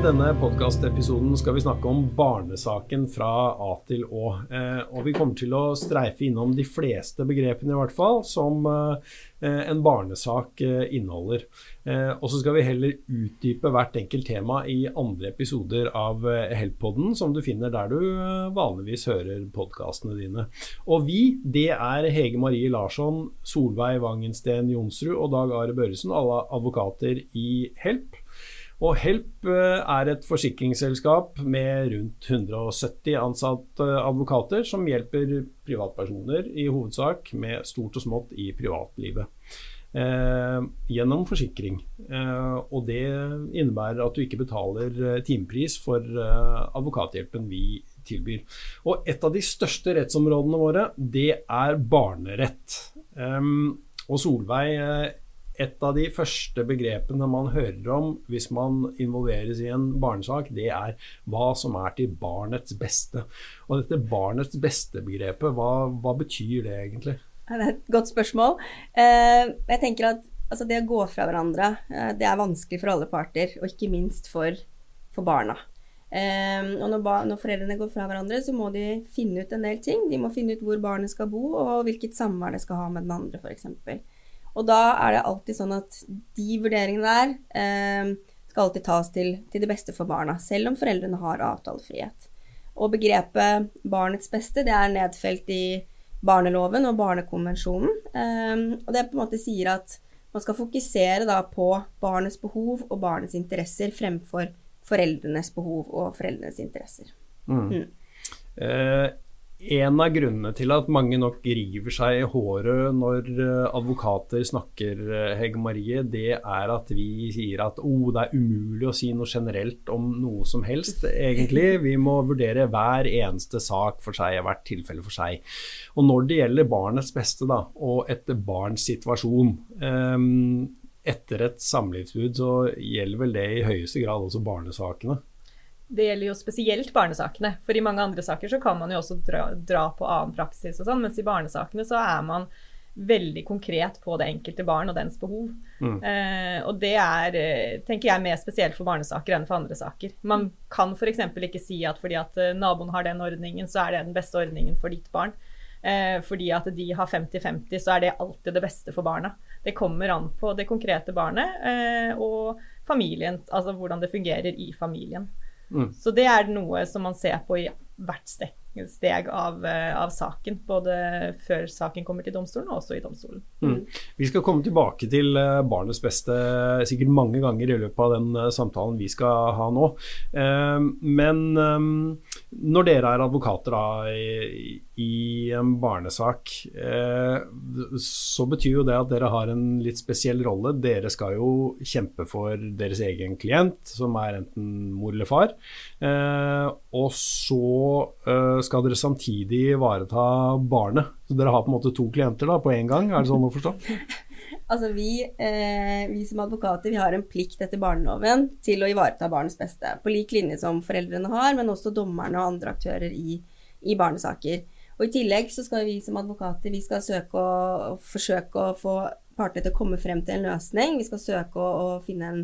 denne podkastepisoden skal vi snakke om barnesaken fra A til Å. Eh, og vi kommer til å streife innom de fleste begrepene, i hvert fall, som eh, en barnesak eh, inneholder. Eh, og så skal vi heller utdype hvert enkelt tema i andre episoder av eh, Heltpodden, som du finner der du eh, vanligvis hører podkastene dine. Og vi, det er Hege Marie Larsson, Solveig Wangensten Jonsrud og Dag Are Børresen, alle advokater i Help. Og Help eh, er et forsikringsselskap med rundt 170 ansatte advokater som hjelper privatpersoner i hovedsak med stort og smått i privatlivet. Eh, gjennom forsikring. Eh, og det innebærer at du ikke betaler eh, timepris for eh, advokathjelpen vi tilbyr. Og et av de største rettsområdene våre, det er barnerett. Eh, og Solveig et av de første begrepene man hører om hvis man involveres i en barnesak, det er hva som er til barnets beste. Og dette barnets beste-begrepet, hva, hva, betyr det egentlig? Det er et godt spørsmål. Eh, jeg tenker at altså, det å gå fra hverandre, eh, det er vanskelig for alle parter, og ikke minst for, for barna. Eh, og når, når, foreldrene går fra hverandre, så må de finne ut en del ting. De må finne ut hvor barnet skal bo, og hvilket samvær det skal ha med den andre, f.eks. Og da er det alltid sånn at de vurderingene der eh, skal alltid tas til, til, det beste for barna, selv om foreldrene har avtalefrihet. Og begrepet 'barnets beste' det er nedfelt i barneloven og barnekonvensjonen. Eh, og det på en måte sier at man skal fokusere da på barnets behov og barnets interesser fremfor foreldrenes behov og foreldrenes interesser. Mm. Mm. Eh, en av grunnene til at mange nok river seg i håret når eh, advokater snakker, eh, Hege Marie, det er at vi sier at oh, det er umulig å si noe generelt om noe som helst, egentlig. Vi må vurdere hver eneste sak for seg, hvert tilfelle for seg. Og når det gjelder barnets beste da, og et barns situasjon um, etter et samlivsbrudd, så gjelder vel det i høyeste grad også barnesakene. Det gjelder jo spesielt barnesakene. For i mange andre saker så kan man jo også dra, dra på annen praksis og sånn, mens i barnesakene så er man veldig konkret på det enkelte barn og dens behov. Mm. Eh, og det er, eh, tenker jeg, mer spesielt for barnesaker enn for andre saker. Man kan f.eks. ikke si at fordi at eh, naboen har den ordningen, så er det den beste ordningen for ditt barn. Eh, fordi at de har 50-50, så er det alltid det beste for barna. Det kommer an på det konkrete barnet eh, og familien, altså hvordan det fungerer i familien. Mm. Så det er noe som man ser på i hvert steg, steg av, eh, av, saken. Både før saken kommer til domstolen, og også i domstolen. Mm. Vi skal komme tilbake til eh, barnets beste sikkert mange ganger i løpet av den eh, samtalen vi skal ha nå. Men når dere er advokater da, i, i, en barnesak, så betyr jo det at dere har en litt spesiell rolle. Dere skal jo kjempe for deres egen klient, som er enten mor eller far. Og så skal dere samtidig ivareta barnet. Så dere har på en måte to klienter da, på én gang, er det sånn å forstå? altså vi, eh, vi, som advokater vi har en plikt etter barneloven til å ivareta barnets beste. På lik linje som foreldrene har, men også dommerne og andre aktører i, i barnesaker. Og I tillegg så skal vi som advokater vi skal søke å, forsøke å få partene til å komme frem til en løsning. Vi skal søke å, å finne en,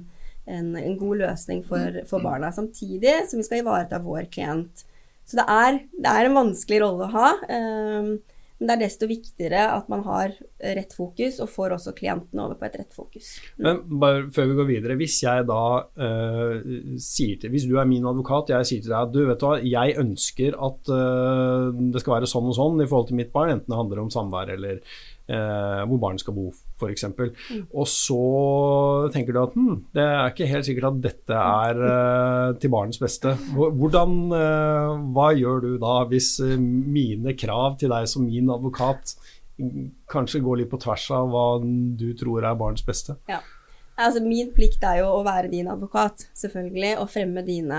en, en, god løsning for, for barna, samtidig som vi skal ivareta vår klient så det er, det er, en vanskelig rolle å ha. Um, men det er desto viktigere at man har rett fokus, og får også klientene over på et rett fokus. Mm. Men bare før vi går videre, hvis jeg da uh, sier til Hvis du er min advokat, jeg sier til deg at du vet hva, jeg ønsker at uh, det skal være sånn og sånn i forhold til mitt barn, enten det handler om samvær eller uh, hvor barnet skal bo f.eks. Mm. Og så tenker du at hm, det er ikke helt sikkert at dette er eh, til barnets beste. Hvordan, eh, hva gjør du da hvis uh, mine krav til deg som min advokat kanskje går litt på tvers av hva du tror er barnets beste? Ja. Altså, min plikt er jo å være din advokat, selvfølgelig, og fremme dine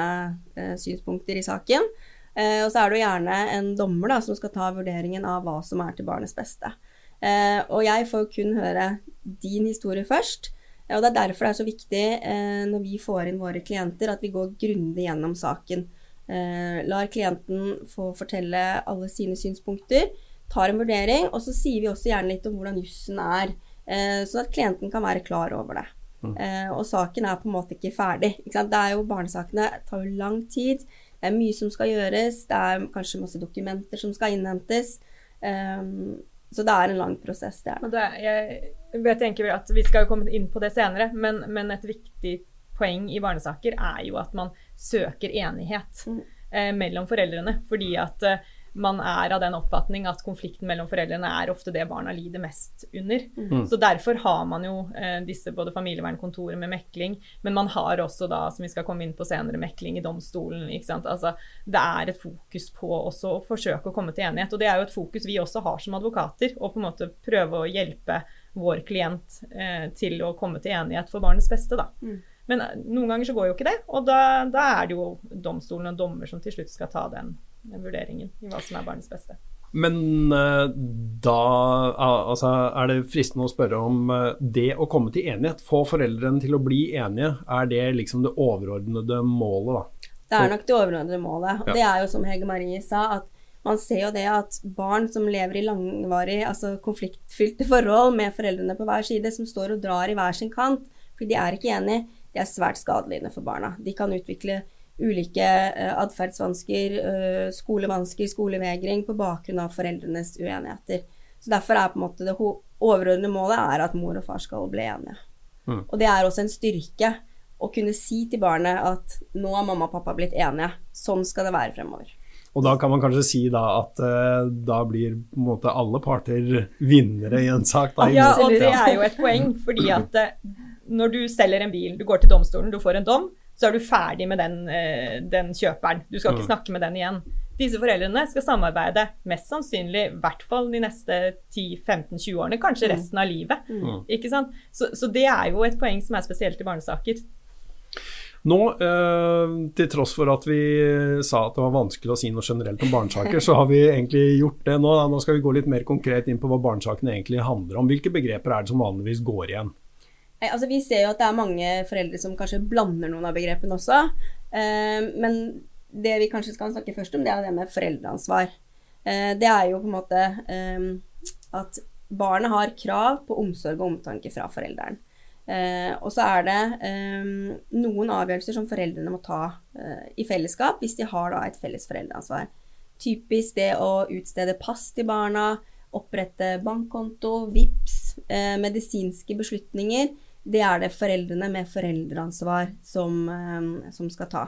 synspunkter i saken. og så er det jo gjerne en dommer da, som skal ta vurderingen av hva som er til barnets beste. Eh, og jeg får kun høre din historie først. Og det er derfor det er så viktig eh, når vi får inn våre klienter, at vi går grundig gjennom saken. Eh, lar klienten få fortelle alle sine synspunkter, tar en vurdering, og så sier vi også gjerne litt om hvordan jussen er, sånn at klienten kan være klar over det. Eh, og saken er på en måte ikke ferdig. Ikke? Det er jo, Barnesakene tar jo lang tid. Det er mye som skal gjøres. Det er kanskje masse dokumenter som skal innhentes. Um, så det er en lang prosess, det er det. Jeg vet egentlig at Vi skal jo komme inn på det senere, men, men et viktig poeng i barnesaker er jo at man søker enighet mm. eh, mellom foreldrene. Fordi at eh, man er av den oppfatning at konflikten mellom foreldrene er ofte det barna lider mest under. Mm. Så derfor har man jo eh, disse både familievernkontoret med mekling, men man har også da, som vi skal komme inn på senere, mekling i domstolen. ikke sant? Altså, det er et fokus på også å forsøke å komme til enighet. Og det er jo et fokus vi også har som advokater, å på en måte prøve å hjelpe vår klient eh, til å komme til enighet for barnets beste. da. Mm. Men eh, noen ganger så går jo ikke det, og da, da er det jo domstolen og dommer som til slutt skal ta den den vurderingen i hva som er barnets beste. Men uh, da altså, er det fristende å spørre om uh, det å komme til enighet, få foreldrene til å bli enige, er det liksom det overordnede målet, da? Det er nok det overordnede målet. Ja. det er jo som Hege Marie sa, at man ser jo det at barn som lever i langvarig, altså konfliktfylte forhold med foreldrene på hver side, som står og drar i hver sin kant, fordi de er ikke enige, de er svært skadelidende for barna. De kan utvikle ulike uh, atferdsvansker, uh, skolevansker, skolevegring på bakgrunn av foreldrenes uenigheter. Så Derfor er på en måte det overordnede målet er at mor og far skal bli enige. Mm. Og det er også en styrke å kunne si til barnet at nå har mamma og pappa blitt enige. Sånn skal det være fremover. Og da kan man kanskje si da at uh, da blir på en måte alle parter vinnere i en sak? Da, ja, og det er jo et poeng, fordi at når du selger en bil, du går til domstolen, du får en dom, så er du ferdig med den, eh, den kjøperen. Du skal ikke mm. snakke med den igjen. Disse foreldrene skal samarbeide mest sannsynlig i hvert fall de neste 10-15-20 årene, kanskje mm. resten av livet. Mm. Ikke sant? Så, så, det er jo et poeng som er spesielt i barnesaker. Nå, eh, til tross for at vi sa at det var vanskelig å si noe generelt om barnesaker, så har vi egentlig gjort det nå. Nå skal vi gå litt mer konkret inn på hva barnesakene egentlig handler om. Hvilke begreper er det som vanligvis går igjen? Altså, vi ser jo at det er mange foreldre som kanskje blander noen av begrepene også. Eh, men det vi kanskje skal snakke først om, det er det med foreldreansvar. Eh, det er jo på en måte eh, at barnet har krav på omsorg og omtanke fra forelderen. Og så er det noen avgjørelser som foreldrene må ta i fellesskap hvis de har da, et felles foreldreansvar. Typisk det å utstede pass til barna, opprette bankkonto, VIPS, medisinske beslutninger det er det foreldrene med foreldreansvar som, eh, som, skal ta.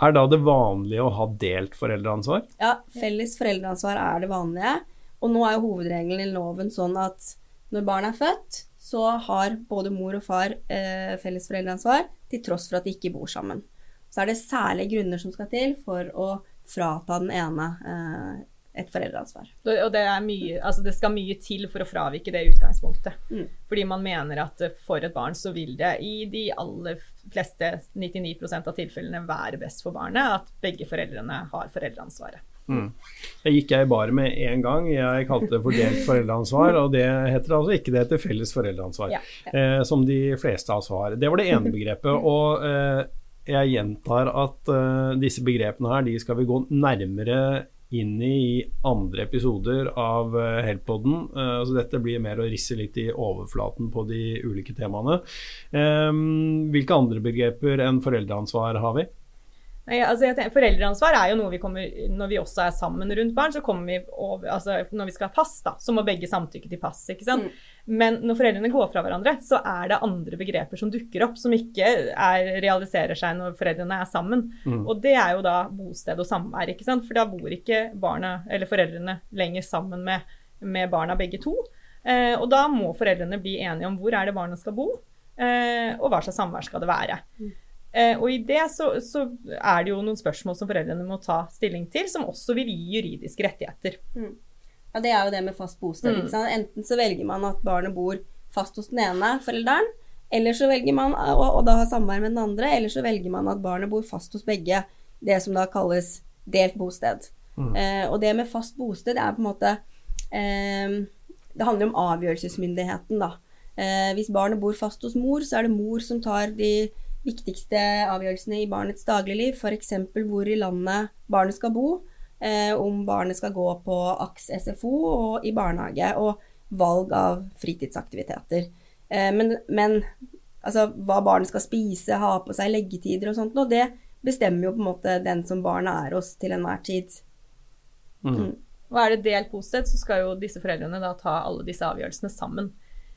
Er da det vanlige å ha delt foreldreansvar? Ja, felles foreldreansvar er det vanlige. Og nå er jo hovedregelen i loven sånn at når barn er født, så har både mor og far eh, felles foreldreansvar, til tross for at de ikke bor sammen. Så er det særlige grunner som skal til for å frata den ene eh, et foreldreansvar. Og det, mye, altså det, skal mye til for å fravike det utgangspunktet. Mm. Fordi man mener at for et barn så vil det i de aller fleste, 99% av tilfellene, være best for barnet at begge foreldrene har foreldreansvaret. Mm. Det gikk jeg i bar med en gang. Jeg kalte det fordelt foreldreansvar, og det heter altså ikke det heter felles foreldreansvar, ja, ja. Eh, som de fleste av oss har. Det var det ene begrepet. og eh, jeg gjentar at uh, disse begrepene her, de skal vi gå nærmere inn i andre episoder av Heltpodden. Uh, så dette blir mer å risse litt i overflaten på de ulike temaene. Um, hvilke andre begreper enn foreldreansvar har vi? Altså tenker, foreldreansvar er jo noe vi kommer Når vi også er sammen rundt barn, så kommer vi over, altså Når vi skal ha pass, da, så må begge samtykke til pass. ikke sant? Mm. Men når foreldrene går fra hverandre, så er det andre begreper som dukker opp, som ikke er, realiserer seg når foreldrene er sammen. Mm. Og det er jo da bosted og samvær, ikke sant. For da bor ikke barna, eller foreldrene lenger sammen med, med barna begge to. Eh, og da må foreldrene bli enige om hvor er det barna skal bo, eh, og hva slags samvær skal det være. Mm. Eh, og i det så, så, er det jo noen spørsmål som foreldrene må ta stilling til, som også vil gi juridiske rettigheter. Mm. Ja, det er jo det med fast bosted. Mm. Enten så velger man at barnet bor fast hos den ene forelderen, eller så velger man å, og, da ha samvær med den andre, eller så velger man at barnet bor fast hos begge. Det som da kalles delt bosted. Mm. Eh, og det med fast bosted er på en måte eh, Det handler om avgjørelsesmyndigheten, da. Eh, hvis barnet bor fast hos mor, så er det mor som tar de viktigste avgjørelsene i barnets dagligliv, f.eks. hvor i landet barnet skal bo, eh, om barnet skal gå på AKS SFO og i barnehage, og valg av fritidsaktiviteter. Eh, men, men, altså, hva barnet skal spise, ha på seg leggetider og sånt, og det bestemmer jo på en måte den som barnet er hos til enhver tid. Mm. Og er det delt bosted, så skal jo disse foreldrene da ta alle disse avgjørelsene sammen.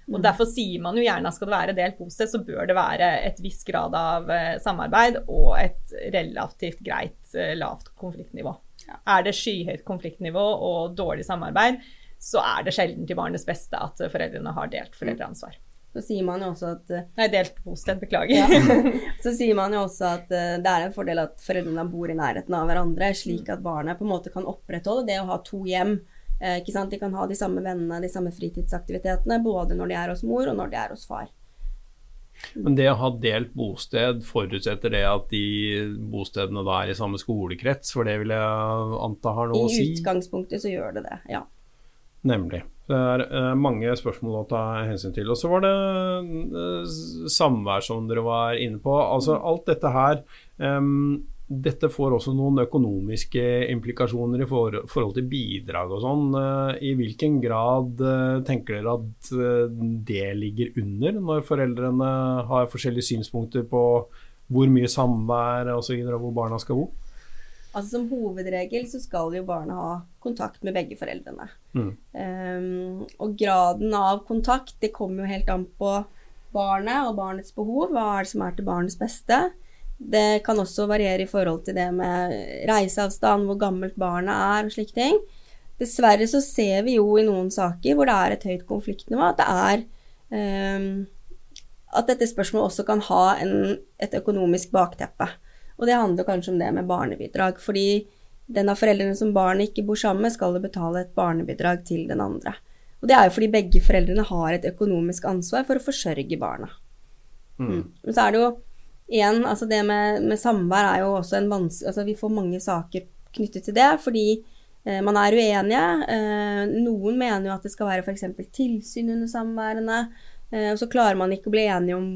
Og mm. Derfor sier man jo gjerne at skal det være delt bosted, så bør det være et viss grad av eh, samarbeid og et relativt greit eh, lavt konfliktnivå. Ja. Er det skyhøyt konfliktnivå og dårlig samarbeid, så er det sjelden til barnets beste at foreldrene har delt foreldreansvar. Så sier man jo også at eh, Nei, delt bosted, beklager. Ja. Så sier man jo også at det er en fordel at foreldrene bor i nærheten av hverandre, slik mm. at barnet på en måte kan opprettholde det å ha to hjem Eh, de kan ha de samme vennene, de samme fritidsaktivitetene, både når de er hos mor og når de er hos far. Men det å ha delt bosted, forutsetter det at de bostedene da er i samme skolekrets? For det vil jeg anta har noe I å si? I utgangspunktet så gjør det det, ja. Nemlig. Det er uh, mange spørsmål å ta hensyn til. Og så var det uh, samvær som dere var inne på. Altså alt dette her um, dette får også noen økonomiske implikasjoner i forhold til bidrag og sånn. Eh, I hvilken grad eh, tenker dere at eh, det ligger under, når foreldrene har forskjellige synspunkter på hvor mye samvær osv. og, og hvor barna skal bo? Altså Som hovedregel så skal jo barna ha kontakt med begge foreldrene. Mm. Um, og graden av kontakt det kommer jo helt an på barnet og barnets behov. Hva er det som er til barnets beste? Det kan også variere i forhold til det med reiseavstand, hvor gammelt barnet er og slike ting. Dessverre så ser vi jo i noen saker hvor det er et høyt konfliktnivå, at det er um, At dette spørsmålet også kan ha en, et økonomisk bakteppe. Og det handler kanskje om det med barnebidrag. Fordi den av foreldrene som barnet ikke bor sammen med, skal betale et barnebidrag til den andre. Og det er jo fordi begge foreldrene har et økonomisk ansvar for å forsørge barna. Mm. Men så er det jo igjen, altså det med, med samvær er jo også en vanskelig Altså vi får mange saker knyttet til det, fordi eh, man er uenige. Eh, noen mener jo at det skal være f.eks. tilsyn under samværene. Eh, og så klarer man ikke å bli enige om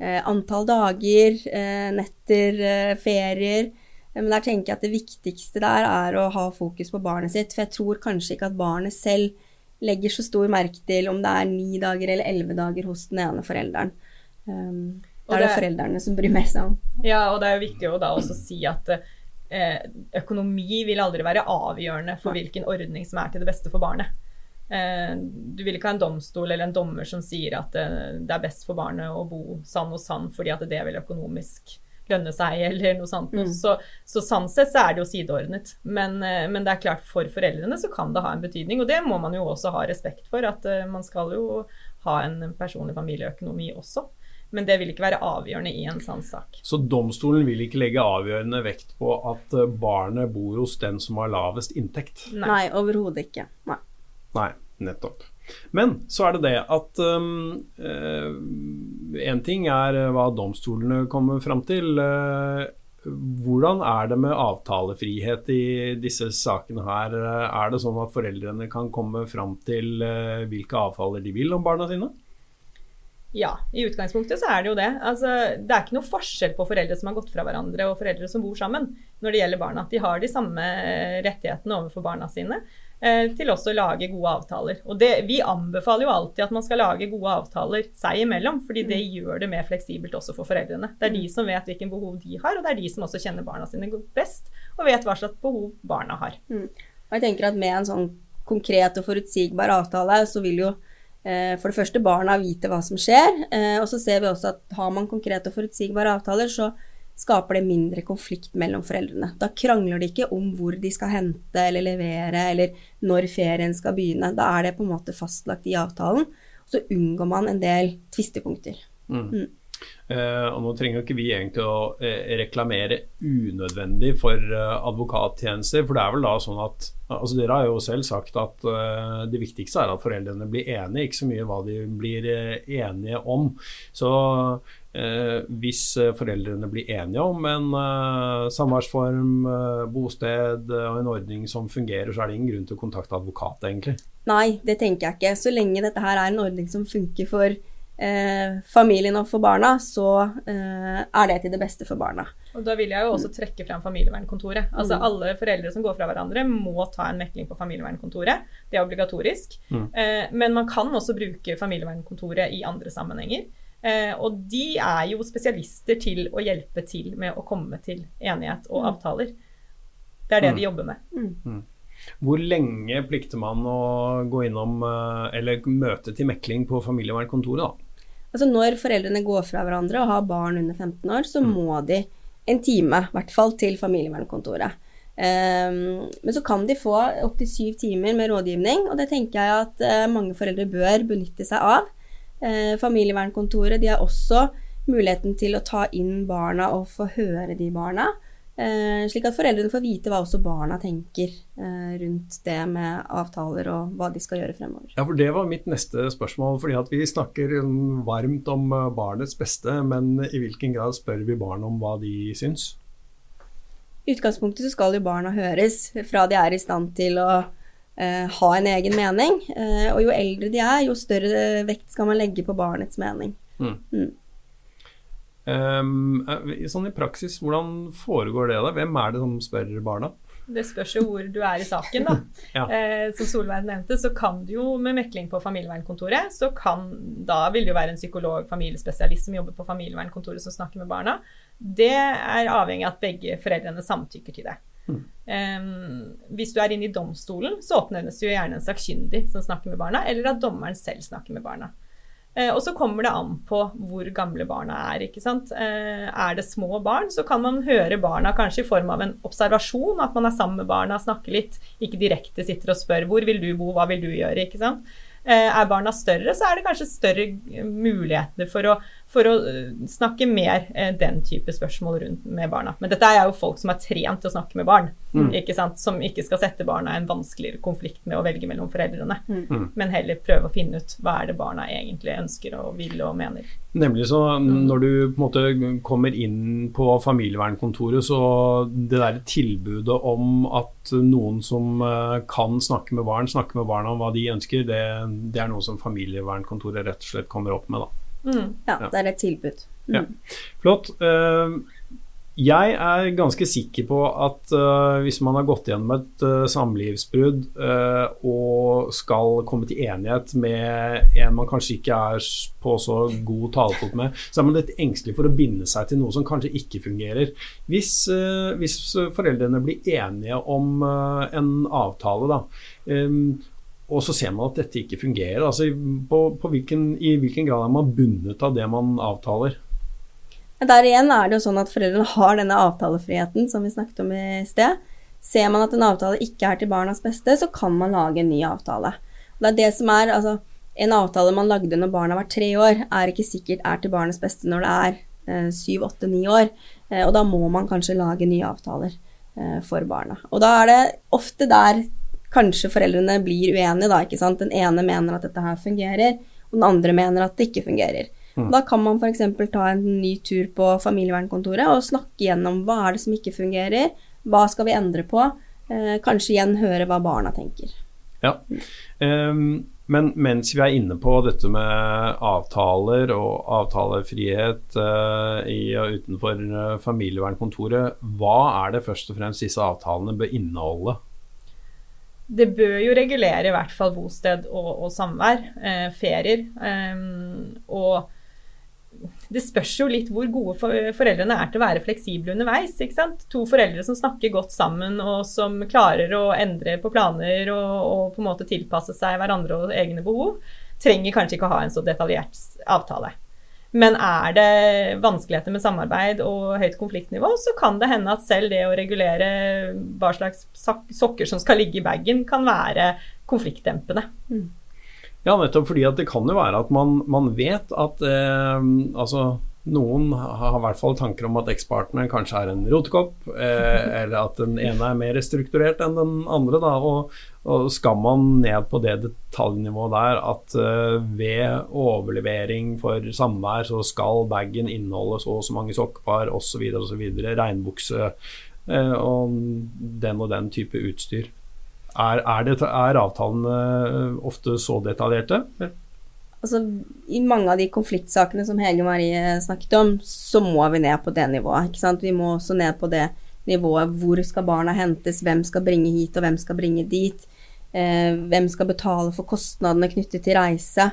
eh, antall dager, eh, netter, eh, ferier. Men der tenker jeg at det viktigste der er å ha fokus på barnet sitt. For jeg tror kanskje ikke at barnet selv legger så stor merke til om det er ni dager eller elleve dager hos den ene forelderen. Um, det er det, foreldrene som bryr mest seg om. Ja, og det er jo viktig å da også si at eh, økonomi vil aldri være avgjørende for hvilken ordning som er til det beste for barnet. Eh, du vil ikke ha en domstol eller en dommer som sier at eh, det er best for barnet å bo sann og sann fordi at det vil økonomisk lønne seg, eller noe sånt. Mm. Så, så sånn sett så er det jo sideordnet. Men, eh, men, det er klart for foreldrene så kan det ha en betydning, og det må man jo også ha respekt for. At uh, man skal jo ha en personlig familieøkonomi også men det vil ikke være avgjørende i en sånn sak. Så domstolen vil ikke legge avgjørende vekt på at eh, barnet bor hos den som har lavest inntekt? Nei, Nei overhodet ikke. Nei. Nei, nettopp. Men så er det det at um, En ting er hva domstolene kommer fram til. Hvordan er det med avtalefrihet i disse sakene her? Er det sånn at foreldrene kan komme fram til hvilke avtaler de vil om barna sine? Ja, i utgangspunktet så er det jo det. Altså, det er ikke noe forskjell på foreldre som har gått fra hverandre og foreldre som bor sammen når det gjelder barna. De har de samme rettighetene overfor barna sine eh, til også å lage gode avtaler. Og det, vi anbefaler jo alltid at man skal lage gode avtaler seg imellom, fordi det mm. gjør det mer fleksibelt også for foreldrene. Det er de mm. som vet hvilken behov de har, og det er de som også kjenner barna sine best og vet hva slags behov barna har. Mm. Og jeg tenker at med en sånn konkret og forutsigbar avtale, så vil jo Eh, for det første barna vite hva som skjer. Eh, og så ser vi også at har man konkrete og forutsigbare avtaler, så skaper det mindre konflikt mellom foreldrene. Da krangler de ikke om hvor de skal hente eller levere, eller når ferien skal begynne. Da er det på en måte fastlagt i avtalen. Så unngår man en del tvistepunkter. Mm. Mm. Uh, og Nå trenger jo ikke vi egentlig å uh, reklamere unødvendig for uh, advokattjenester. For det er vel da sånn at altså Dere har jo selv sagt at det viktigste er at foreldrene blir enige, ikke så mye hva de blir enige om. Så hvis foreldrene blir enige om en samværsform, bosted og en ordning som fungerer, så er det ingen grunn til å kontakte advokat, egentlig? Nei, det tenker jeg ikke. Så lenge dette her er en ordning som funker for eh, familien og for barna, så eh, er det til det beste for barna. Og Da vil jeg jo også trekke frem familievernkontoret. Altså mm. Alle foreldre som går fra hverandre, må ta en mekling på familievernkontoret. Det er obligatorisk. Mm. Eh, men man kan også bruke familievernkontoret i andre sammenhenger. Eh, og de er jo spesialister til å hjelpe til med å komme til enighet og avtaler. Det er det Mm. de jobber med. Hvor lenge plikter man å gå innom eh, eller møte til mekling på familievernkontoret, da? Altså Når foreldrene går fra hverandre og har barn under 15 år, så må de en time, i hvert fall, til familievernkontoret. Um, men så kan de få opptil syv timer med rådgivning, og det tenker jeg at uh, mange foreldre bør benytte seg av. Uh, familievernkontoret de har også muligheten til å ta inn barna og få høre de barna. Eh, slik at foreldrene får vite hva også barna tenker eh, rundt det med avtaler og hva de skal gjøre fremover. Ja, for Det var mitt neste spørsmål. fordi at Vi snakker varmt om uh, barnets beste, men i hvilken grad spør vi barn om hva de syns? I utgangspunktet så skal jo barna høres fra de er i stand til å eh, ha en egen mening. Eh, og jo eldre de er, jo større vekt skal man legge på barnets mening. Um, sånn I praksis, hvordan foregår det? da? Hvem er det som spør barna? Det spørs jo hvor du er i saken, da. Ja. eh, som Solveig nevnte, så kan du jo med mekling på familievernkontoret, så kan Da vil det jo være en psykolog, familiespesialist som jobber på familievernkontoret som snakker med barna. Det er avhengig av at begge foreldrene samtykker til det. Eh, hvis du er inne i domstolen, så oppnevnes jo gjerne en sakkyndig som snakker med barna, eller at dommeren selv snakker med barna. Eh, og så kommer det an på hvor gamle barna er. ikke sant? Eh, er det små barn, så kan man høre barna kanskje i form av en observasjon. At man er sammen med barna, snakker litt, ikke direkte sitter og spør 'hvor vil du bo', 'hva vil du gjøre'? ikke sant? Eh, er barna større, så er det kanskje større muligheter for å, for å eh, snakke mer eh, den type spørsmål rundt med barna. Men dette er jo folk som er trent til å snakke med barn, ikke sant? som ikke skal sette barna i en vanskeligere konflikt med å velge mellom foreldrene, men heller prøve å finne ut hva er det barna egentlig ønsker og vil og mener. Nemlig så Når du på en måte kommer inn på familievernkontoret, så det der tilbudet om at noen som eh, kan snakke med barn, snakke med barna om hva de ønsker, det, det er noe som familievernkontoret rett og slett kommer opp med. da. Ja, det er et tilbud. Ja. Flott. Eh, Jeg er ganske sikker på at eh, hvis man har gått gjennom et eh, samlivsbrudd og skal komme til enighet med en man kanskje ikke er på så god talefot med, så er man litt engstelig for å binde seg til noe som kanskje ikke fungerer. Hvis, hvis foreldrene blir enige om en avtale, da, og så ser man at dette ikke fungerer, altså på, på hvilken, i hvilken grad er man bundet av det man avtaler? Der igjen er det jo sånn at foreldrene har denne avtalefriheten som vi snakket om i sted. Ser man at en avtale ikke er til barnas beste, så kan man lage en ny avtale. Det er det som er, altså, En avtale man lagde når barna var tre år, er ikke sikkert er til barnets beste når det er eh, syv, åtte, ni år. Eh, og da må man kanskje lage nye avtaler eh, for barna. Og da er det ofte der kanskje foreldrene blir uenige, da. ikke sant? Den ene mener at dette her fungerer, og den andre mener at det ikke fungerer. Da kan man f.eks. ta en ny tur på familievernkontoret og snakke gjennom hva er det som ikke fungerer, hva skal vi endre på, eh, kanskje igjen høre hva barna tenker. Ja. Um, men mens vi er inne på dette med avtaler og avtalefrihet uh, i og utenfor eh, familievernkontoret, hva er det først og fremst disse avtalene bør inneholde? Det bør jo regulere i hvert fall bosted og, og samvær, eh, ferier. ehm, og det spørs jo litt hvor gode for, foreldrene er til å være fleksible underveis. ikke sant? To foreldre som snakker godt sammen og som klarer å endre på planer og, og på en måte tilpasse seg hverandre og egne behov, trenger kanskje ikke å ha en så detaljert avtale. Men er det vanskeligheter med samarbeid og høyt konfliktnivå, så kan det hende at selv det å regulere hva slags sokker som skal ligge i bagen, kan være konfliktdempende. Ja, nettopp fordi at det kan jo være at man, man vet at eh, altså noen har i hvert fall tanker om at ekspartneren kanskje er en rotekopp, eh, eller at den ene er mer strukturert enn den andre. Da, og, og skal man ned på det detaljnivået der at eh, ved overlevering for samvær så skal bagen inneholde så og så mange sokkepar osv., osv., regnbukse eh, og den og den type utstyr. Er, er, det, er avtalene ofte så detaljerte? Altså, I mange av de konfliktsakene som Hege Marie snakket om, så må vi ned på det nivået. ikke sant? Vi må også ned på det nivået hvor skal barna hentes, hvem skal bringe hit, og hvem skal bringe dit. Eh, hvem skal betale for kostnadene knyttet til reise.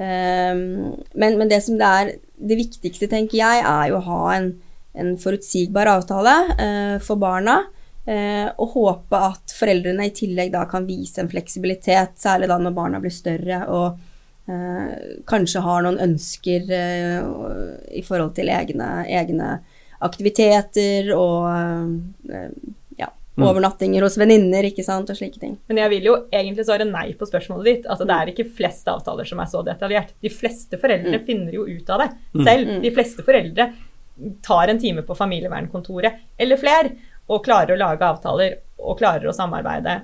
Eh, men, men, det som det er det viktigste, tenker jeg, er jo å ha en, en forutsigbar avtale eh, for barna. Uh, og håpe at foreldrene i tillegg da kan vise en fleksibilitet, særlig da når barna blir større og kanskje har noen ønsker i forhold til egne, egne aktiviteter og ja, Overnattinger hos venninner ikke sant, og slike ting. Men jeg vil jo egentlig svare nei på spørsmålet ditt. Altså, det er ikke flest avtaler som er så detaljert. De fleste foreldre mm. finner jo ut av det mm. selv. Mm. De fleste foreldre tar en time på familievernkontoret eller flere og klarer å lage avtaler og klarer å samarbeide.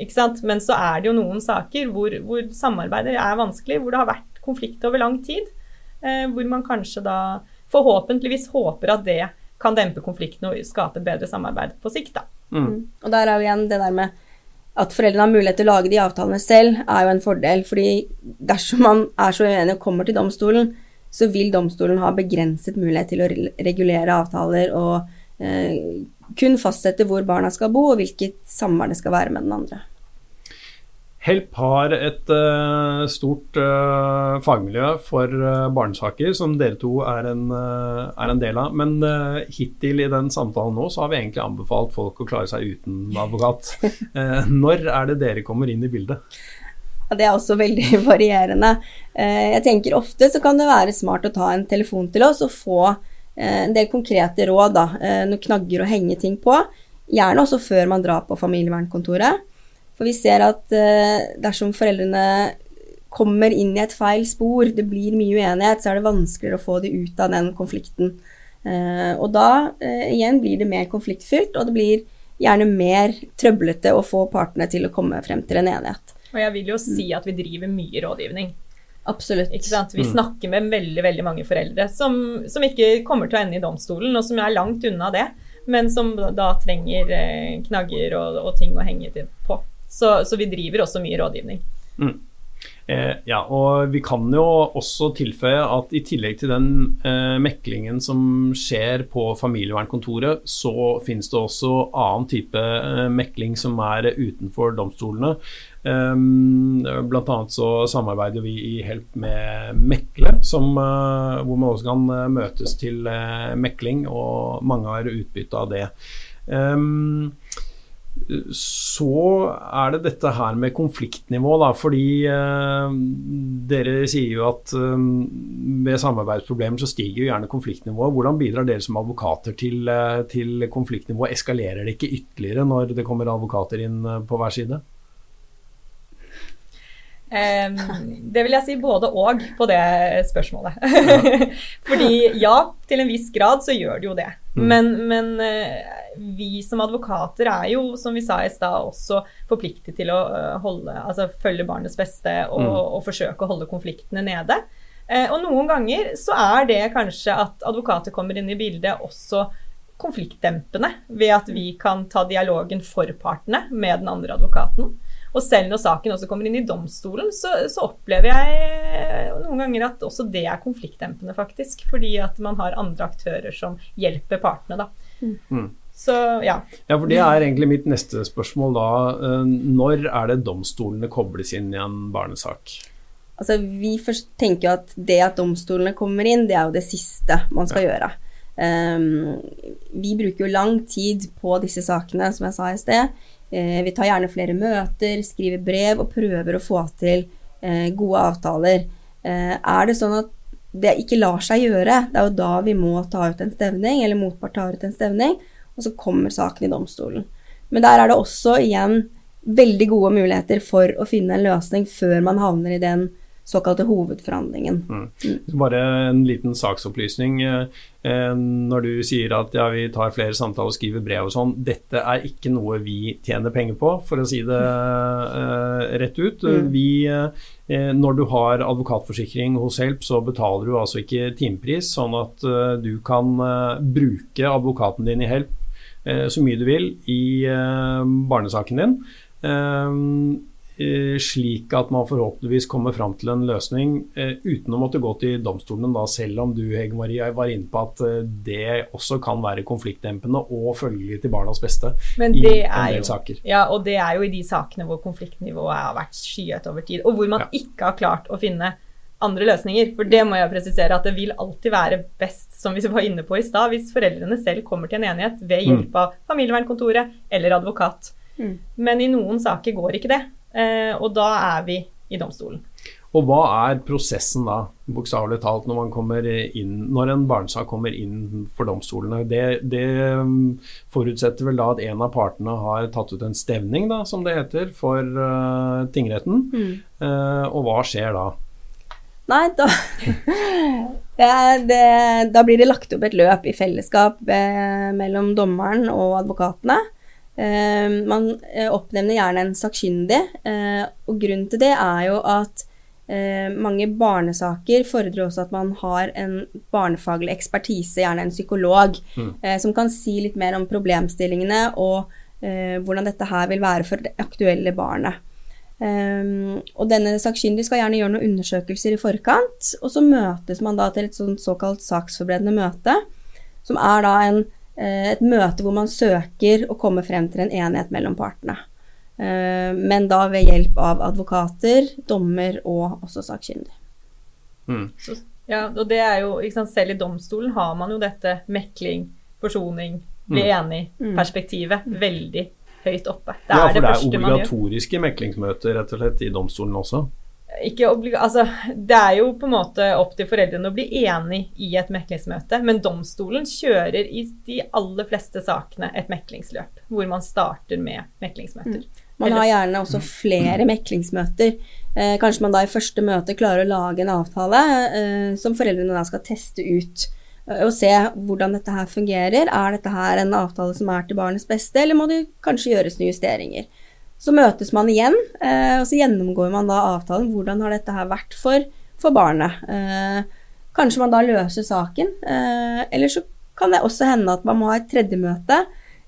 Ikke sant? Men så er det jo noen saker hvor, hvor samarbeidet er vanskelig, hvor det har vært konflikt over lang tid. Eh, hvor man kanskje da forhåpentligvis håper at det kan dempe konflikten og skape et bedre samarbeid på sikt. da. Mm. mm. Og der er jo igjen det der med at foreldrene har mulighet til å lage de avtalene selv, er jo en fordel. fordi dersom man er så uenig og kommer til domstolen, så vil domstolen ha begrenset mulighet til å regulere avtaler og eh, kun fastsette hvor barna skal bo, og hvilket samvær det skal være med den andre. Help har et uh, stort uh, fagmiljø for uh, barnesaker, som dere to er en, er en del av. Men hittil i den samtalen nå, så har vi egentlig anbefalt folk å klare seg uten advokat. når er det dere kommer inn i bildet? Ja, det er også veldig varierende. jeg tenker ofte så kan det være smart å ta en telefon til oss og få en del konkrete råd. Da, noen knagger å henge ting på. Gjerne også før man drar på familievernkontoret. For vi ser at uh, dersom foreldrene kommer inn i et feil spor, det blir mye uenighet, så er det vanskeligere å få de ut av den konflikten. Og da igjen blir det mer konfliktfylt, og det blir gjerne mer trøblete å få partene til å komme frem til en enighet. Og jeg vil jo si at vi driver mye rådgivning. Absolutt. Ikke sant? Vi mm. snakker med veldig veldig mange foreldre som, som, ikke kommer til å ende i domstolen, og som er langt unna det, men som da trenger knagger og, og ting å henge til på. Så, så vi driver også mye rådgivning. Mm. Eh, ja, og vi kan jo også tilføye at i tillegg til den eh, meklingen som skjer på familievernkontoret, så finnes det også annen type eh, mekling som er utenfor domstolene. Um, blant annet så samarbeider vi i Help med Mekle, som, uh, hvor man også kan uh, møtes til uh, mekling, og mange har utbytte av det. Um, så er det dette her med konfliktnivå, da. Fordi eh, dere sier jo at eh, ved samarbeidsproblemer så stiger jo gjerne konfliktnivået. Hvordan bidrar dere som advokater til, eh, til konfliktnivået? Eskalerer det ikke ytterligere når det kommer advokater inn eh, på hver side? Um, det vil jeg si både og på det spørsmålet. Fordi ja, til en viss grad så gjør det jo det. Mm. Men, men uh, vi som advokater er jo, som vi sa i stad, også forpliktet til å uh, holde, altså følge barnets beste og, mm. og, forsøke å holde konfliktene nede. Uh, og noen ganger så er det kanskje at advokater kommer inn i bildet også konfliktdempende ved at vi kan ta dialogen for partene med den andre advokaten. Og selv når saken også kommer inn i domstolen, så, så, opplever jeg noen ganger at også det er konfliktdempende, faktisk. Fordi at man har andre aktører som hjelper partene, da. Mm. Så ja. Ja, for det er egentlig mitt neste spørsmål da. Eh, når er det domstolene kobles inn i en barnesak? Altså, vi tenker jo at det at domstolene kommer inn, det er jo det siste man skal ja. gjøre. Um, vi bruker jo lang tid på disse sakene, som jeg sa i sted. Eh, vi tar gjerne flere møter, skriver brev og prøver å få til eh, gode avtaler. Eh, er det sånn at det ikke lar seg gjøre, det er jo da vi må ta ut en stevning, eller motpart tar ut en stevning, og så kommer saken i domstolen. Men der er det også igjen veldig gode muligheter for å finne en løsning før man havner i den såkalte hovedforhandlingen. Mm. Mm. Bare en liten saksopplysning. Eh, eh, når du sier at ja, vi tar flere samtaler og skriver brev og sånn, dette er ikke noe vi tjener penger på, for å si det uh, rett ut. Mm. Vi, når du har advokatforsikring hos Help, så betaler du altså ikke timepris, sånn at du kan bruke advokaten din i Help så mye du vil i barnesaken din. Eh, slik at man forhåpentligvis kommer fram til en løsning eh, uten å måtte gå til domstolen, da, selv om du Hege Marie, var inne på at eh, det også kan være konfliktdempende og følgelig til barnas beste Men det i en del jo, saker. Ja, og det er jo i de sakene hvor konfliktnivået har vært skyhøyt over tid, og hvor man ja. ikke har klart å finne andre løsninger. For det må jeg presisere at det vil alltid være best, som vi var inne på i stad, hvis foreldrene selv kommer til en enighet ved hjelp av familievernkontoret eller advokat. Mm. Men i noen saker går ikke det, og da er vi i domstolen. Og hva er prosessen da, bokstavelig talt, når, man inn, når en barnesak kommer inn for domstolene? Det, det, um, forutsetter vel da at en av partene har tatt ut en stevning, da, som det heter, for uh, tingretten. Mm. Uh, og hva skjer da? Nei, da ja, det, Da blir det lagt opp et løp i fellesskap eh, mellom dommeren og advokatene. Eh, man eh, oppnevner gjerne en sakkyndig, eh, og grunnen til det er jo at Eh, mange barnesaker fordrer også at man har en barnefaglig ekspertise, gjerne en psykolog, Mm. eh, som kan si litt mer om problemstillingene og eh, hvordan dette her vil være for det aktuelle barnet. Og denne sakkyndige skal gjerne gjøre noen undersøkelser i forkant, og så møtes man da til et såkalt saksforberedende møte, som er da en, et møte hvor man søker å komme frem til en enighet mellom partene. Eh, men da ved hjelp av advokater, dommer og også sakkyndig. Mm. Ja, og det er jo, ikke sant, Selv i domstolen har man jo dette mekling, forsoning, bli Mm. enig-perspektivet veldig høyt oppe. Det Ja, er for det, det er obligatoriske meklingsmøter rett og slett i domstolen også. Ikke altså, det er jo på en måte opp til foreldrene å bli enig i et meklingsmøte, men domstolen kjører i de aller fleste sakene et meklingsløp, hvor man starter med meklingsmøter. Man har gjerne også flere meklingsmøter. Eh, kanskje man da i første møte klarer å lage en avtale eh, som foreldrene da skal teste ut. eh, Og se hvordan dette her fungerer. Er dette her en avtale som er til barnets beste, eller må det kanskje gjøres noen justeringer? Så møtes man igjen, eh, og så gjennomgår man da avtalen. Hvordan har dette her vært for, for barnet? Eh, kanskje man da løser saken, eh, eller så kan det også hende at man må ha et tredje møte.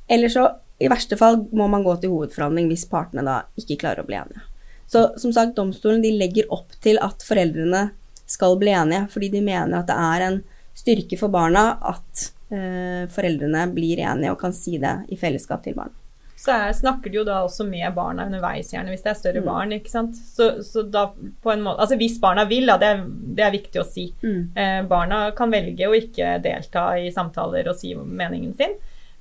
Eller så i verste fall må man gå til hovedforhandling hvis partene da ikke klarer å bli enige. Så som sagt, domstolen de legger opp til at foreldrene skal bli enige, fordi de mener at det er en styrke for barna at foreldrene blir enige og kan si det i fellesskap til barna. Så er, snakker de jo da også med barna underveis, gjerne, hvis det er større Mm. barn. ikke sant? Så, så da på en måte, altså Hvis barna vil, da, det er, det er viktig å si. Mm. Eh, barna kan velge å ikke delta i samtaler og si meningen sin,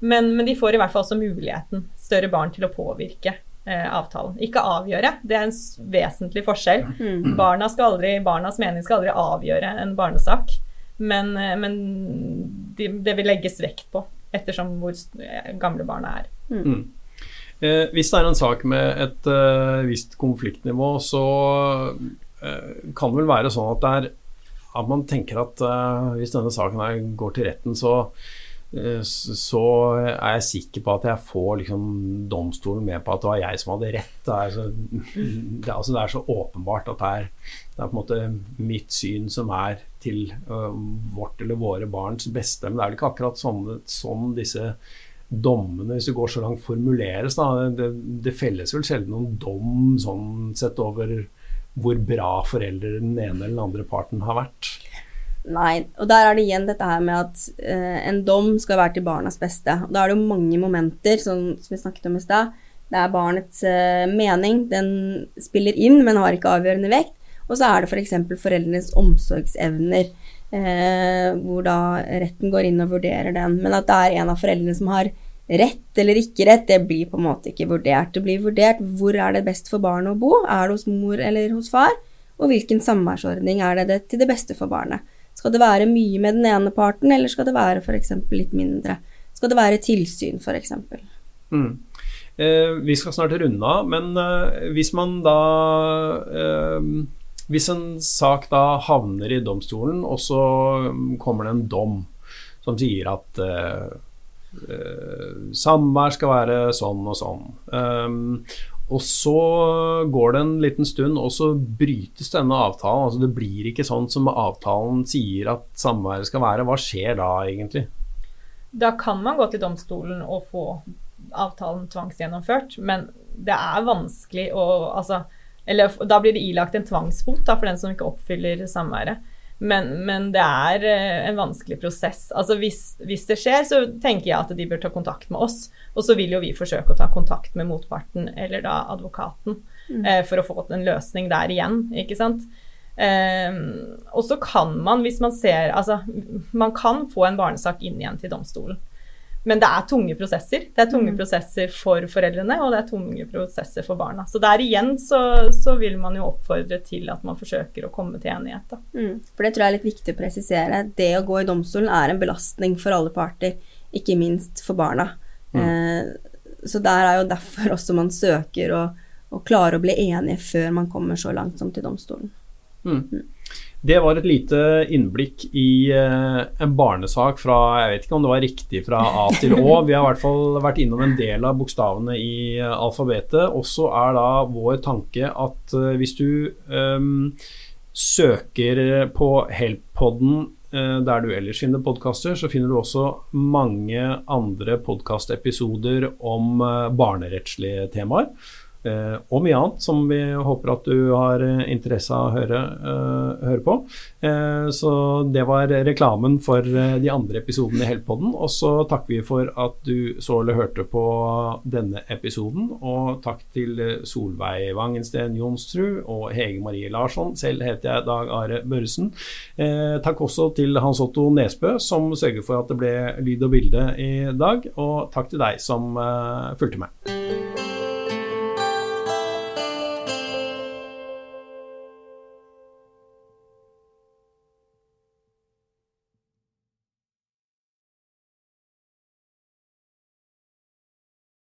men, men de får i hvert fall også muligheten, større barn, til å påvirke eh, avtalen. Ikke avgjøre, det er en vesentlig forskjell. Mm. Barna skal aldri, barnas mening skal aldri avgjøre en barnesak, men, men det de, det vil legges vekt på ettersom hvor eh, gamle barna er. Mm. Eh, hvis det er en sak med et eh, visst konfliktnivå, så eh, kan det vel være sånn at det er at man tenker at eh, hvis denne saken her går til retten, så, eh, så er jeg sikker på at jeg får liksom, domstolen med på at det var jeg som hadde rett. Det er så, det, altså, det er så åpenbart at det er, det er på en måte mitt syn som er til eh, vårt eller våre barns beste. Men det er vel ikke akkurat sånn, sånn disse dommene, hvis det går så langt, formuleres. Da. Det, det felles vel sjelden noen dom sånn sett over hvor bra foreldre den ene eller den andre parten har vært. Nei, og der er det igjen dette her med at eh, en dom skal være til barnas beste. Og da er det jo mange momenter, sånn som vi snakket om i stad. Det er barnets eh, mening, den spiller inn, men har ikke avgjørende vekt. Og så er det f.eks. For foreldrenes omsorgsevner, eh, hvor da retten går inn og vurderer den. Men at det er en av foreldrene som har rett eller ikke rett, det blir på en måte ikke vurdert. Det blir vurdert hvor er det best for barnet å bo, er det hos mor eller hos far, og hvilken samværsordning er det, det til det beste for barnet. Skal det være mye med den ene parten, eller skal det være f.eks. litt mindre? Skal det være tilsyn, f.eks.? Mm. Eh, vi skal snart runde av, men eh, hvis man da eh, Hvis en sak da havner i domstolen, og så mm, kommer det en dom som sier at eh, eh, samvær skal være sånn og sånn. Um, og så går det en liten stund, og så brytes denne avtalen. Altså Det blir ikke sånn som avtalen sier at samværet skal være. Hva skjer da, egentlig? Da kan man gå til domstolen og få avtalen tvangsgjennomført, men det er vanskelig å altså, Eller da blir det ilagt en tvangsbot for den som ikke oppfyller samværet. Men, men det er eh, en vanskelig prosess. Altså hvis, hvis det skjer, så tenker jeg at de bør ta kontakt med oss. Og så vil jo vi forsøke å ta kontakt med motparten, eller da advokaten, eh, for å få en løsning der igjen. ikke sant? Eh, og så kan man, hvis man ser Altså, man kan få en barnesak inn igjen til domstolen. Men det er tunge prosesser. Det er tunge mm. prosesser for foreldrene, og det er tunge prosesser for barna. Så der igjen så, så vil man jo oppfordre til at man forsøker å komme til enighet. Mm. For det tror jeg er litt viktig å presisere. Det å gå i domstolen er en belastning for alle parter, ikke minst for barna. Mm. Eh, så der er jo derfor også man søker å, å klare å bli enige før man kommer så langt som til domstolen. Mm. Det var et lite innblikk i uh, en barnesak fra Jeg vet ikke om det var riktig fra A til Å. Vi har i hvert fall vært innom en del av bokstavene i uh, alfabetet. Også er da vår tanke at uh, hvis du um, søker på Help-podden der du ellers finner podkaster, så finner du også mange andre podkastepisoder om barnerettslige temaer. Eh, og mye annet som vi håper at du har eh, interesse av å høre, uh, høre på. Så det var reklamen for de andre episodene i Heltpodden. Og så takker vi for at du så eller hørte på denne episoden. Og takk til Solveig Wangensten Jonsrud og Hege Marie Larsson. Selv heter jeg Dag Are Børresen. Takk også til Hans Otto Nesbø, som sørger for at det ble lyd og bilde i dag. Og takk til deg som fulgte med.